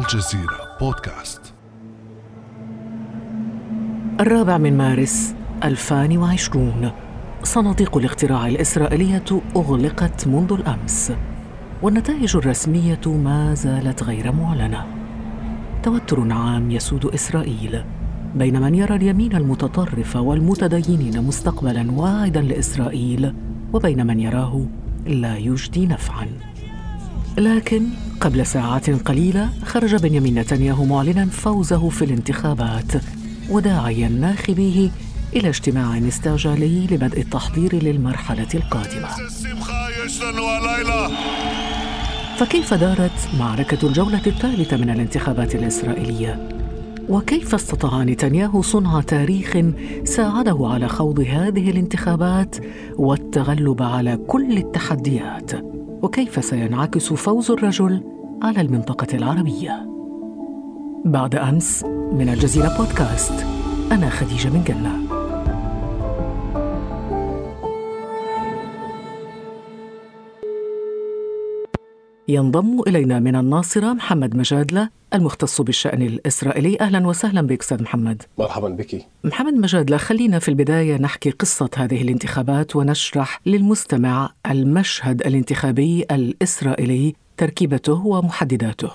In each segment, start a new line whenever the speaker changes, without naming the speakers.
الجزيرة بودكاست.
الرابع من مارس 2020 صناديق الاقتراع الإسرائيلية أغلقت منذ الأمس والنتائج الرسمية ما زالت غير معلنة. توتر عام يسود إسرائيل بين من يرى اليمين المتطرف والمتدينين مستقبلا واعدا لإسرائيل وبين من يراه لا يجدي نفعا. لكن قبل ساعات قليلة خرج بنيامين نتنياهو معلنا فوزه في الانتخابات وداعيا ناخبيه إلى اجتماع استعجالي لبدء التحضير للمرحلة القادمة. فكيف دارت معركة الجولة الثالثة من الانتخابات الإسرائيلية؟ وكيف استطاع نتنياهو صنع تاريخ ساعده على خوض هذه الانتخابات والتغلب على كل التحديات؟ وكيف سينعكس فوز الرجل على المنطقة العربية؟ بعد أمس من الجزيرة بودكاست أنا خديجة من جنه ينضم إلينا من الناصرة محمد مجادلة المختص بالشأن الإسرائيلي. أهلا وسهلا بك أستاذ محمد.
مرحبا بك.
محمد مجادلة خلينا في البداية نحكي قصة هذه الانتخابات ونشرح للمستمع المشهد الانتخابي الإسرائيلي تركيبته ومحدداته.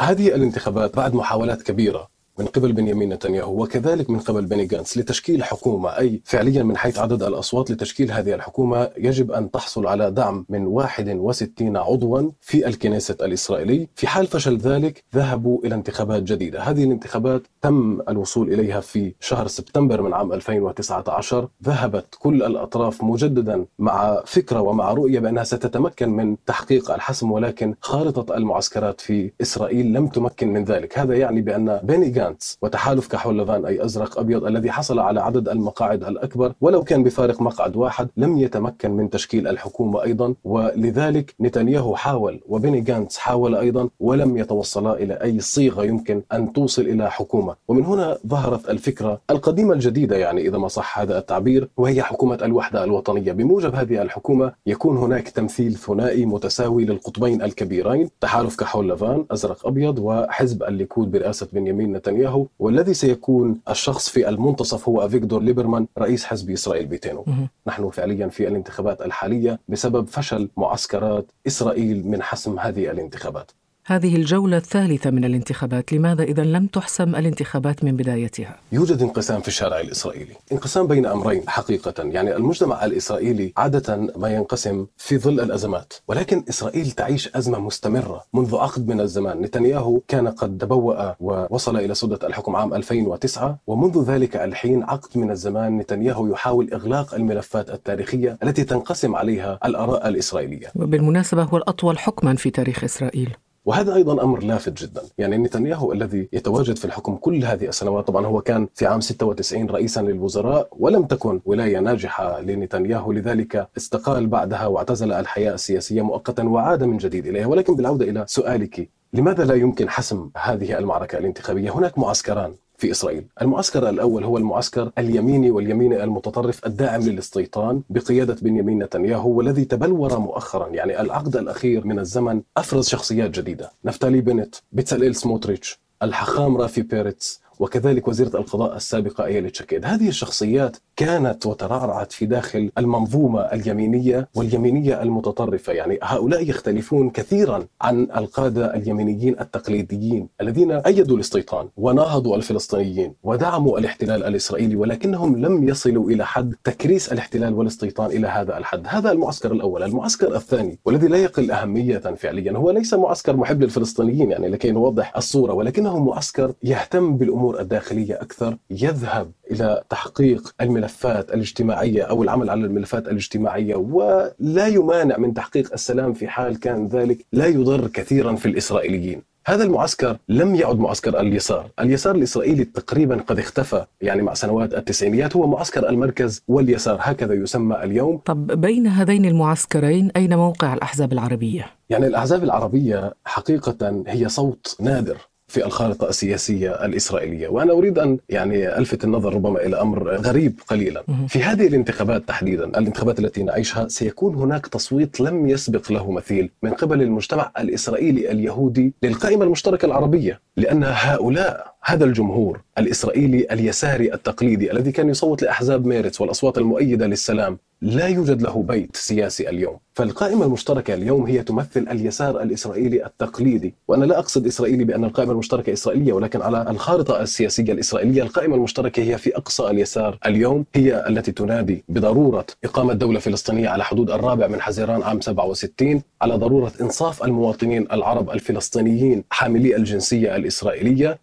هذه الانتخابات بعد محاولات كبيرة من قبل بنيامين نتنياهو وكذلك من قبل بني جانس لتشكيل حكومة أي فعليا من حيث عدد الأصوات لتشكيل هذه الحكومة يجب أن تحصل على دعم من 61 عضوا في الكنيسة الإسرائيلي. في حال فشل ذلك ذهبوا إلى انتخابات جديدة. هذه الانتخابات تم الوصول إليها في شهر سبتمبر من عام 2019 ذهبت كل الأطراف مجددا مع فكرة ومع رؤية بأنها ستتمكن من تحقيق الحسم ولكن خارطة المعسكرات في إسرائيل لم تمكن من ذلك. هذا يعني بأن بني جانتس الاليانس وتحالف كحول لافان أي أزرق أبيض الذي حصل على عدد المقاعد الأكبر ولو كان بفارق مقعد واحد لم يتمكن من تشكيل الحكومة أيضا. ولذلك نتنياهو حاول وبني جانتس حاول أيضا ولم يتوصلا إلى أي صيغة يمكن أن توصل إلى حكومة. ومن هنا ظهرت الفكرة القديمة الجديدة يعني إذا ما صح هذا التعبير وهي حكومة الوحدة الوطنية. بموجب هذه الحكومة يكون هناك تمثيل ثنائي متساوي للقطبين الكبيرين تحالف كحول لافان أزرق أبيض وحزب الليكود برئاسة بنيامين نتنياهو نتنياهو والذي سيكون الشخص في المنتصف هو أفيغدور ليبرمان رئيس حزب إسرائيل بيتنا. نحن فعليا في الانتخابات الحالية بسبب فشل معسكرات إسرائيل من حسم هذه الانتخابات.
هذه الجولة الثالثة من الانتخابات لماذا إذا لم تحسم الانتخابات من بدايتها؟
يوجد انقسام في الشارع الإسرائيلي. انقسام بين أمرين حقيقة. يعني المجتمع الإسرائيلي عادة ما ينقسم في ظل الأزمات. ولكن إسرائيل تعيش أزمة مستمرة. منذ عقد من الزمان نتنياهو كان قد تبوأ ووصل إلى سدة الحكم عام 2009 ومنذ ذلك الحين عقد من الزمان نتنياهو يحاول إغلاق الملفات التاريخية التي تنقسم عليها الآراء الإسرائيلية.
بالمناسبة هو الأطول حكما في تاريخ إسرائيل.
وهذا أيضا أمر لافت جدا، يعني نتنياهو الذي يتواجد في الحكم كل هذه السنوات، طبعا هو كان في عام 96 رئيسا للوزراء ولم تكن ولاية ناجحة لنتنياهو لذلك استقال بعدها واعتزل الحياة السياسية مؤقتا وعاد من جديد إليها، ولكن بالعودة إلى سؤالك لماذا لا يمكن حسم هذه المعركة الانتخابية؟ هناك معسكران في إسرائيل. المعسكر الأول هو المعسكر اليميني واليميني المتطرف الداعم للاستيطان بقيادة بنيامين نتنياهو والذي تبلور مؤخرا يعني العقد الأخير من الزمن أفرز شخصيات جديدة. نفتالي بينت بتسلئيل سموتريتش الحاخام رافي بيرتس وكذلك وزيرة القضاء السابقة أييليت شاكيد هذه الشخصيات كانت وترعرعت في داخل المنظومة اليمينية واليمينية المتطرفة. يعني هؤلاء يختلفون كثيرا عن القادة اليمينيين التقليديين الذين أيدوا الاستيطان وناهضوا الفلسطينيين ودعموا الاحتلال الإسرائيلي ولكنهم لم يصلوا إلى حد تكريس الاحتلال والاستيطان إلى هذا الحد. هذا المعسكر الأول. المعسكر الثاني والذي لا يقل أهمية فعليا هو ليس معسكر محب للفلسطينيين يعني لكي نوضح الصورة ولكنه معسكر يهتم بالأمور الداخلية أكثر يذهب إلى تحقيق الملفات الاجتماعية أو العمل على الملفات الاجتماعية ولا يمانع من تحقيق السلام في حال كان ذلك لا يضر كثيرا في الإسرائيليين. هذا المعسكر لم يعد معسكر اليسار اليسار الإسرائيلي تقريبا قد اختفى يعني مع سنوات التسعينيات هو معسكر المركز واليسار هكذا يسمى اليوم
طب بين هذين المعسكرين أين موقع الأحزاب العربية؟
يعني الأحزاب العربية حقيقة هي صوت نادر في الخارطة السياسية الإسرائيلية. وأنا أريد أن يعني ألفت النظر ربما إلى أمر غريب قليلا. في هذه الانتخابات تحديدا الانتخابات التي نعيشها سيكون هناك تصويت لم يسبق له مثيل من قبل المجتمع الإسرائيلي اليهودي للقائمة المشتركة العربية لأن هؤلاء هذا الجمهور الإسرائيلي اليساري التقليدي الذي كان يصوت لأحزاب ميرتس والأصوات المؤيدة للسلام لا يوجد له بيت سياسي اليوم. فالقائمة المشتركة اليوم هي تمثل اليسار الإسرائيلي التقليدي. وأنا لا أقصد إسرائيلي بأن القائمة المشتركة إسرائيلية ولكن على الخارطة السياسية الإسرائيلية القائمة المشتركة هي في أقصى اليسار اليوم هي التي تنادي بضرورة إقامة دولة فلسطينية على حدود الرابع من حزيران عام 67 على ضرورة إنصاف المواطنين العرب الفلسطينيين حاملي الجنسية الإسرائيلية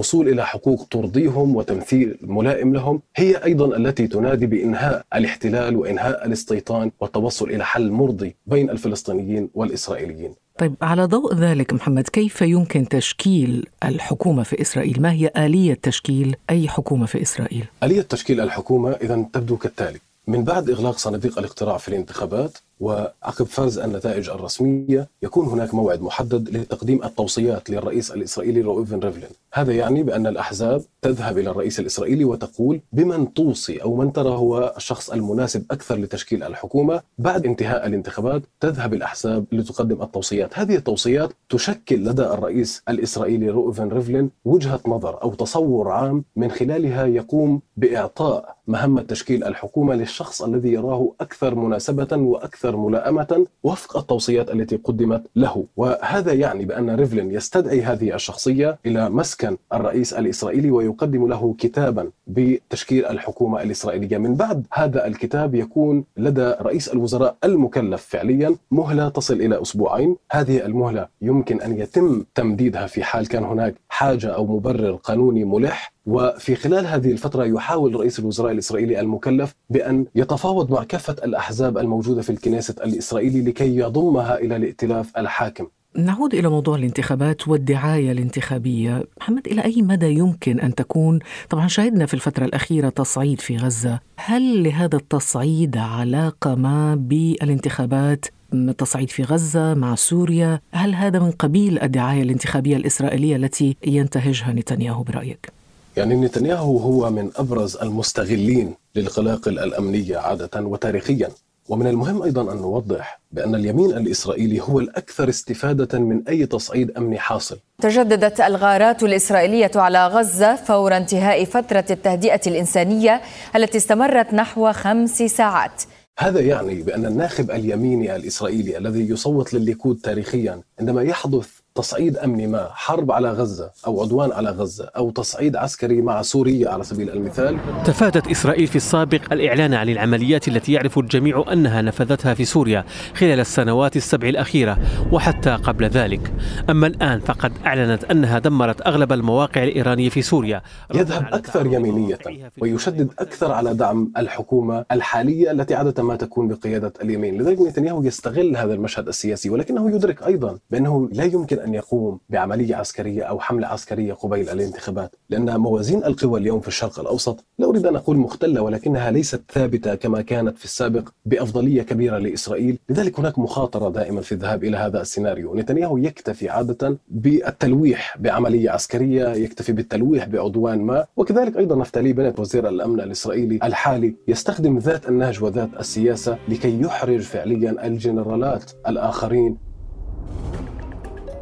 والوصول إلى حقوق ترضيهم وتمثيل ملائم لهم هي أيضا التي تنادي بإنهاء الاحتلال وإنهاء الاستيطان والتوصل إلى حل مرضي بين الفلسطينيين والإسرائيليين
طيب على ضوء ذلك محمد كيف يمكن تشكيل الحكومة في إسرائيل؟ ما هي آلية تشكيل أي حكومة في إسرائيل؟
آلية تشكيل الحكومة إذا تبدو كالتالي من بعد إغلاق صناديق الاقتراع في الانتخابات وعقب فرز النتائج الرسمية يكون هناك موعد محدد لتقديم التوصيات للرئيس الإسرائيلي رؤوفين ريفلين. هذا يعني بأن الأحزاب تذهب إلى الرئيس الإسرائيلي وتقول بمن توصي أو من ترى هو الشخص المناسب أكثر لتشكيل الحكومة بعد انتهاء الانتخابات تذهب الأحزاب لتقدم التوصيات. هذه التوصيات تشكل لدى الرئيس الإسرائيلي رؤوفين ريفلين وجهة نظر أو تصور عام من خلالها يقوم بإعطاء مهمة تشكيل الحكومة للشخص الذي يراه أكثر مناسبة وأكثر ملائمة وفق التوصيات التي قدمت له. وهذا يعني بأن ريفلين يستدعي هذه الشخصية إلى مسكن الرئيس الإسرائيلي ويقدم له كتابا بتشكيل الحكومة الإسرائيلية. من بعد هذا الكتاب يكون لدى رئيس الوزراء المكلف فعليا مهلة تصل إلى أسبوعين. هذه المهلة يمكن أن يتم تمديدها في حال كان هناك حاجة أو مبرر قانوني ملح. وفي خلال هذه الفترة يحاول رئيس الوزراء الإسرائيلي المكلف بأن يتفاوض مع كافة الأحزاب الموجودة في الكنيسة الإسرائيلي لكي يضمها إلى الائتلاف الحاكم.
نعود إلى موضوع الانتخابات والدعاية الانتخابية. محمد إلى أي مدى يمكن أن تكون؟ طبعا شهدنا في الفترة الأخيرة تصعيد في غزة. هل لهذا التصعيد علاقة ما بالانتخابات التصعيد في غزة مع سوريا؟ هل هذا من قبيل الدعاية الانتخابية الإسرائيلية التي ينتهجها نتنياهو برأيك؟
يعني نتنياهو هو من أبرز المستغلين للقلاقل الامنيه عادة وتاريخيا ومن المهم أيضا أن نوضح بأن اليمين الإسرائيلي هو الأكثر استفادة من أي تصعيد أمني حاصل.
تجددت الغارات الإسرائيلية على غزة فور انتهاء فترة التهدئة الإنسانية التي استمرت نحو خمس ساعات.
هذا يعني بأن الناخب اليميني الإسرائيلي الذي يصوت للليكود تاريخيا عندما يحدث تصعيد أمني ما، حرب على غزة أو عدوان على غزة أو تصعيد عسكري مع سوريا على سبيل المثال.
تفادت إسرائيل في السابق الإعلان عن العمليات التي يعرف الجميع أنها نفذتها في سوريا خلال السنوات السبع الأخيرة وحتى قبل ذلك. أما الآن فقد أعلنت أنها دمرت أغلب المواقع الإيرانية في سوريا.
يذهب أكثر يمينية ويشدد أكثر على دعم الحكومة الحالية التي عادة ما تكون بقيادة اليمين، لذلك نتنياهو يستغل هذا المشهد السياسي ولكنه يدرك أيضا بأنه لا أن يقوم بعملية عسكرية أو حملة عسكرية قبيل الانتخابات، لأن موازين القوى اليوم في الشرق الأوسط لا أريد أن أقول مختلة ولكنها ليست ثابتة كما كانت في السابق بأفضلية كبيرة لإسرائيل، لذلك هناك مخاطرة دائما في الذهاب إلى هذا السيناريو، نتنياهو يكتفي عادة بالتلويح بعملية عسكرية، يكتفي بالتلويح بعدوان ما، وكذلك أيضا نفتالي بنت وزير الأمن الإسرائيلي الحالي يستخدم ذات النهج وذات السياسة لكي يحرج فعليا الجنرالات الآخرين.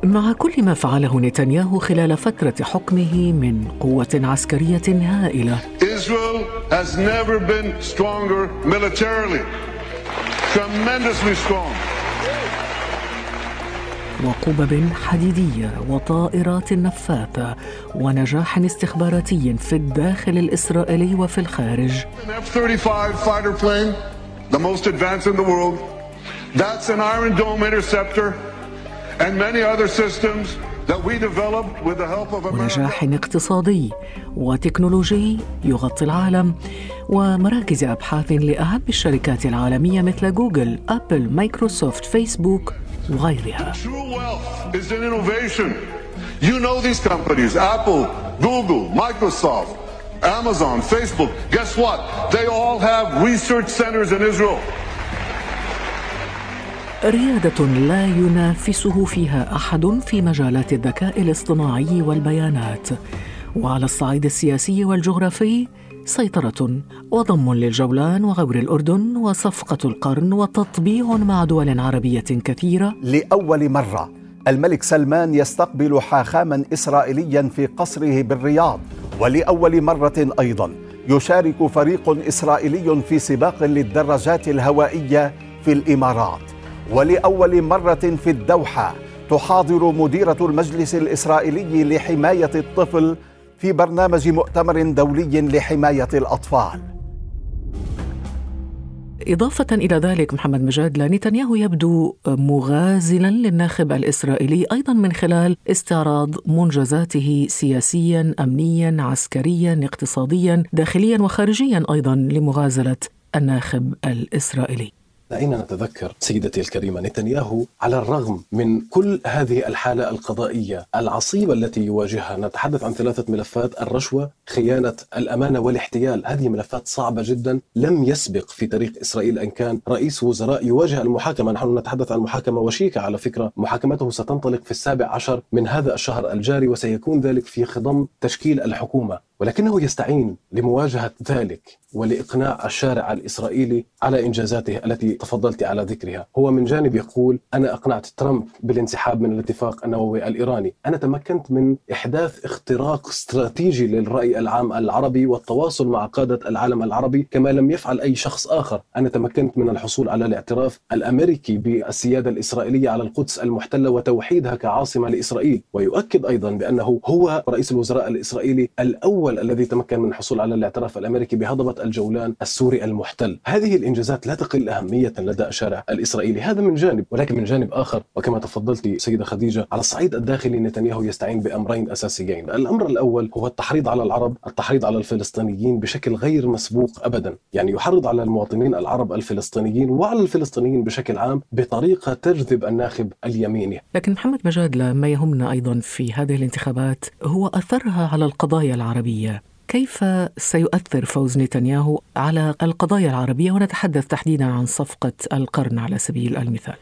مع كل ما فعله نتنياهو خلال فترة حكمه من قوة عسكرية هائلة
Israel has never been stronger militarily. Tremendously strong.
وقبب حديدية وطائرات نفاثة ونجاح استخباراتي في الداخل الإسرائيلي وفي الخارج
An F-35 fighter plane, the most advanced in the world. That's an Iron Dome interceptor
ونجاح اقتصادي وتكنولوجي يغطي العالم ومراكز ابحاث لاهم الشركات العالميه مثل جوجل، ابل، مايكروسوفت، فيسبوك وغيرها.
True wealth is in innovation. You know these companies, Apple, Google, Microsoft, Amazon, Facebook. Guess what? They all have research centers in Israel.
ريادة لا ينافسه فيها أحد في مجالات الذكاء الاصطناعي والبيانات. وعلى الصعيد السياسي والجغرافي سيطرة وضم للجولان وغور الأردن وصفقة القرن وتطبيع مع دول عربية كثيرة.
لأول مرة الملك سلمان يستقبل حاخاما إسرائيليا في قصره بالرياض. ولأول مرة أيضا يشارك فريق إسرائيلي في سباق للدراجات الهوائية في الإمارات. ولأول مرة في الدوحة تحاضر مديرة المجلس الإسرائيلي لحماية الطفل في برنامج مؤتمر دولي لحماية الأطفال.
إضافة إلى ذلك محمد مجاد نتنياهو يبدو مغازلا للناخب الإسرائيلي أيضا من خلال استعراض منجزاته سياسيا أمنيا عسكريا اقتصاديا داخليا وخارجيا أيضا لمغازلة الناخب الإسرائيلي.
أين نتذكر سيدتي الكريمة نتنياهو على الرغم من كل هذه الحالة القضائية العصيبة التي يواجهها؟ نتحدث عن ثلاثة ملفات الرشوة خيانة الأمانة والاحتيال. هذه ملفات صعبة جدا لم يسبق في تاريخ إسرائيل أن كان رئيس وزراء يواجه المحاكمة. نحن نتحدث عن محاكمة وشيكة. على فكرة محاكمته ستنطلق في السابع عشر من هذا الشهر الجاري وسيكون ذلك في خضم تشكيل الحكومة. ولكنه يستعين لمواجهة ذلك. ولإقناع الشارع الإسرائيلي على إنجازاته التي تفضلت على ذكرها. هو من جانب يقول أنا أقنعت ترامب بالانسحاب من الاتفاق النووي الإيراني. أنا تمكنت من إحداث اختراق استراتيجي للرأي العام العربي والتواصل مع قادة العالم العربي كما لم يفعل أي شخص آخر. أنا تمكنت من الحصول على الاعتراف الأمريكي بالسيادة الإسرائيلية على القدس المحتلة وتوحيدها كعاصمة لإسرائيل. ويؤكد أيضا بأنه هو رئيس الوزراء الإسرائيلي الأول الذي تمكن من الحصول على الاعتراف الأمريكي بهضبة الجولان السوري المحتل. هذه الإنجازات لا تقل أهمية لدى الشارع الإسرائيلي. هذا من جانب ولكن من جانب آخر. وكما تفضلت سيدة خديجة على الصعيد الداخلي نتنياهو يستعين بأمرين أساسيين. الأمر الأول هو التحريض على العرب التحريض على الفلسطينيين بشكل غير مسبوق أبدا. يعني يحرض على المواطنين العرب الفلسطينيين وعلى الفلسطينيين بشكل عام بطريقة تجذب الناخب اليميني.
لكن محمد مجاد ما يهمنا أيضا في هذه الانتخابات هو أثرها على القضايا العربية. كيف سيؤثر فوز نتنياهو على القضايا العربية؟ ونتحدث تحديدا عن صفقة القرن على سبيل المثال.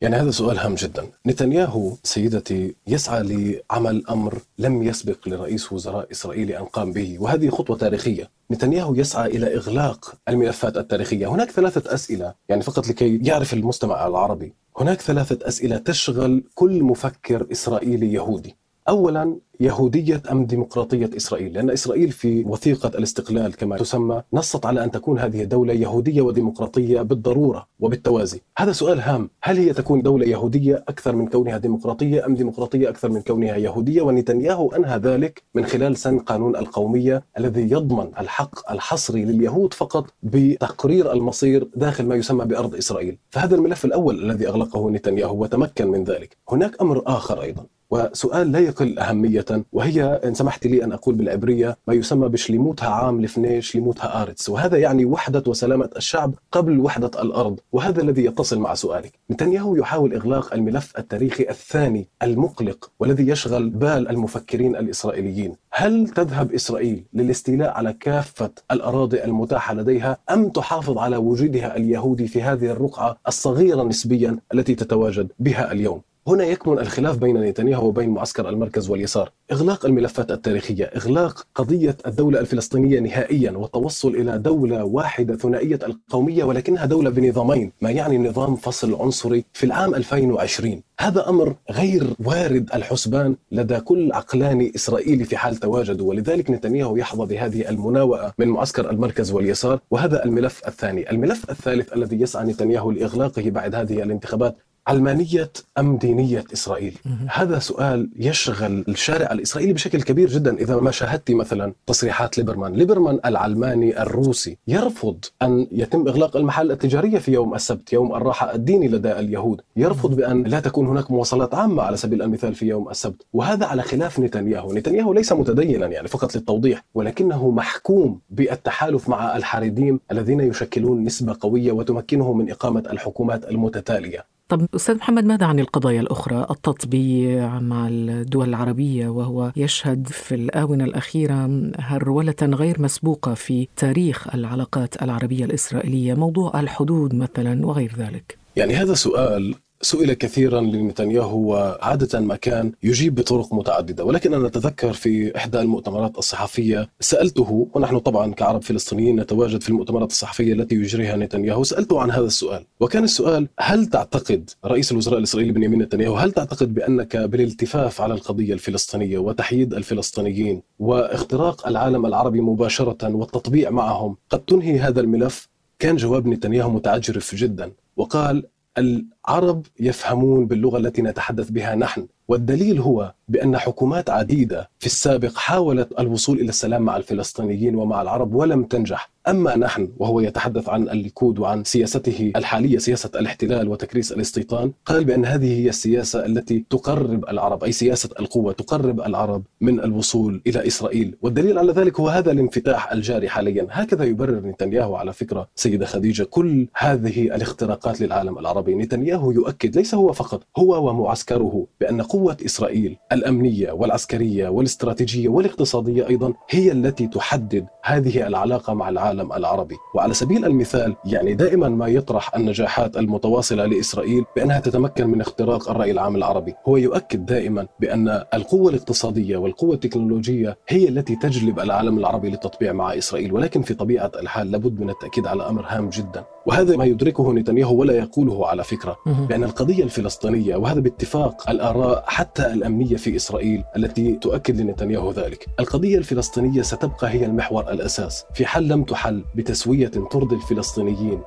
يعني هذا سؤال هام جدا. نتنياهو سيدتي يسعى لعمل أمر لم يسبق لرئيس وزراء إسرائيلي أن قام به وهذه خطوة تاريخية. نتنياهو يسعى إلى إغلاق الملفات التاريخية. هناك ثلاثة أسئلة يعني فقط لكي يعرف المستمع العربي. هناك ثلاثة أسئلة تشغل كل مفكر إسرائيلي يهودي. اولا يهودية أم ديمقراطية إسرائيل؟ لأن إسرائيل في وثيقة الاستقلال كما تسمى نصت على أن تكون هذه الدولة يهودية وديمقراطية بالضرورة وبالتوازي. هذا سؤال هام، هل هي تكون دولة يهودية أكثر من كونها ديمقراطية أم ديمقراطية أكثر من كونها يهودية؟ ونتنياهو أنهى ذلك من خلال سن قانون القومية الذي يضمن الحق الحصري لليهود فقط بتقرير المصير داخل ما يسمى بأرض إسرائيل. فهذا الملف الأول الذي أغلقه نتنياهو وتمكن من ذلك. هناك أمر آخر أيضا وسؤال لا يقل أهمية وهي إن سمحت لي أن أقول بالعبرية ما يسمى بشليموتها عام لفني شليموتها آرتس وهذا يعني وحدة وسلامة الشعب قبل وحدة الأرض. وهذا الذي يتصل مع سؤالك. نتنياهو يحاول إغلاق الملف التاريخي الثاني المقلق والذي يشغل بال المفكرين الإسرائيليين. هل تذهب إسرائيل للاستيلاء على كافة الأراضي المتاحة لديها أم تحافظ على وجودها اليهودي في هذه الرقعة الصغيرة نسبيا التي تتواجد بها اليوم؟ هنا يكمن الخلاف بين نتنياهو وبين معسكر المركز واليسار. إغلاق الملفات التاريخية إغلاق قضية الدولة الفلسطينية نهائيا والتوصل إلى دولة واحدة ثنائية القومية ولكنها دولة بنظامين ما يعني نظام فصل عنصري في العام 2020 هذا أمر غير وارد الحسبان لدى كل عقلاني إسرائيلي في حال تواجده ولذلك نتنياهو يحظى بهذه المناوئة من معسكر المركز واليسار. وهذا الملف الثاني. الملف الثالث الذي يسعى نتنياهو لإغلاقه بعد هذه الانتخابات علمانية أم دينية إسرائيل؟ هذا سؤال يشغل الشارع الإسرائيلي بشكل كبير جدا إذا ما شاهدت مثلا تصريحات ليبرمان. ليبرمان العلماني الروسي يرفض أن يتم إغلاق المحال التجارية في يوم السبت يوم الراحة الديني لدى اليهود. يرفض بأن لا تكون هناك مواصلات عامة على سبيل المثال في يوم السبت. وهذا على خلاف نتنياهو. نتنياهو ليس متدينا يعني فقط للتوضيح ولكنه محكوم بالتحالف مع الحريديم الذين يشكلون نسبة قوية وتمكنه من إقامة الحكومات المتتالية.
طب أستاذ محمد ماذا عن القضايا الأخرى؟ التطبيع مع الدول العربية وهو يشهد في الآونة الأخيرة هرولة غير مسبوقة في تاريخ العلاقات العربية الإسرائيلية موضوع الحدود مثلا وغير ذلك.
يعني هذا سؤال سئل كثيرا لنتنياهو وعادة ما كان يجيب بطرق متعددة. ولكن أنا أتذكر في إحدى المؤتمرات الصحفية سألته ونحن طبعا كعرب فلسطينيين نتواجد في المؤتمرات الصحفية التي يجريها نتنياهو سألته عن هذا السؤال. وكان السؤال هل تعتقد رئيس الوزراء الإسرائيلي بنيامين نتنياهو هل تعتقد بأنك بالالتفاف على القضية الفلسطينية وتحييد الفلسطينيين واختراق العالم العربي مباشرة والتطبيع معهم قد تنهي هذا الملف؟ كان جواب نتنياهو متعجرف جدا وقال العرب يفهمون باللغة التي نتحدث بها نحن والدليل هو بأن حكومات عديدة في السابق حاولت الوصول إلى السلام مع الفلسطينيين ومع العرب ولم تنجح. أما نحن وهو يتحدث عن الليكود وعن سياسته الحالية سياسة الاحتلال وتكريس الاستيطان قال بأن هذه هي السياسة التي تقرب العرب أي سياسة القوة تقرب العرب من الوصول إلى إسرائيل. والدليل على ذلك هو هذا الانفتاح الجاري حاليا. هكذا يبرر نتنياهو على فكرة سيدة خديجة كل هذه الاختراقات للعالم العربي. نتنياهو يؤكد ليس هو فقط هو ومعسكره بأن قوة إسرائيل الأمنية والعسكرية والاستراتيجيه والاقتصادية أيضا هي التي تحدد هذه العلاقة مع العالم العربي. وعلى سبيل المثال يعني دائما ما يطرح النجاحات المتواصلة لإسرائيل بأنها تتمكن من اختراق الرأي العام العربي. هو يؤكد دائما بأن القوة الاقتصادية والقوة التكنولوجية هي التي تجلب العالم العربي للتطبيع مع إسرائيل ولكن في طبيعة الحال لابد من التأكيد على أمر هام جدا. وهذا ما يدركه نتنياهو ولا يقوله على فكرة بأن القضية الفلسطينية وهذا باتفاق الآراء حتى الأمنية في إسرائيل التي تؤكد لنتنياهو ذلك. القضية الفلسطينية ستبقى هي المحور الأساس. في حل لم تحل بتسوية ترضي الفلسطينيين.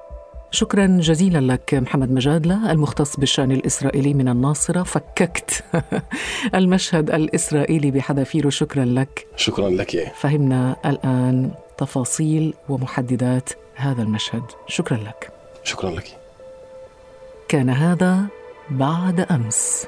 شكرا جزيلا لك محمد مجادلة المختص بالشأن الإسرائيلي من الناصرة فككت. المشهد الإسرائيلي بحذافيره شكرا لك.
شكرا لك.
فهمنا الآن تفاصيل ومحددات هذا المشهد. شكرا لك.
شكرا لك.
كان هذا بعد أمس.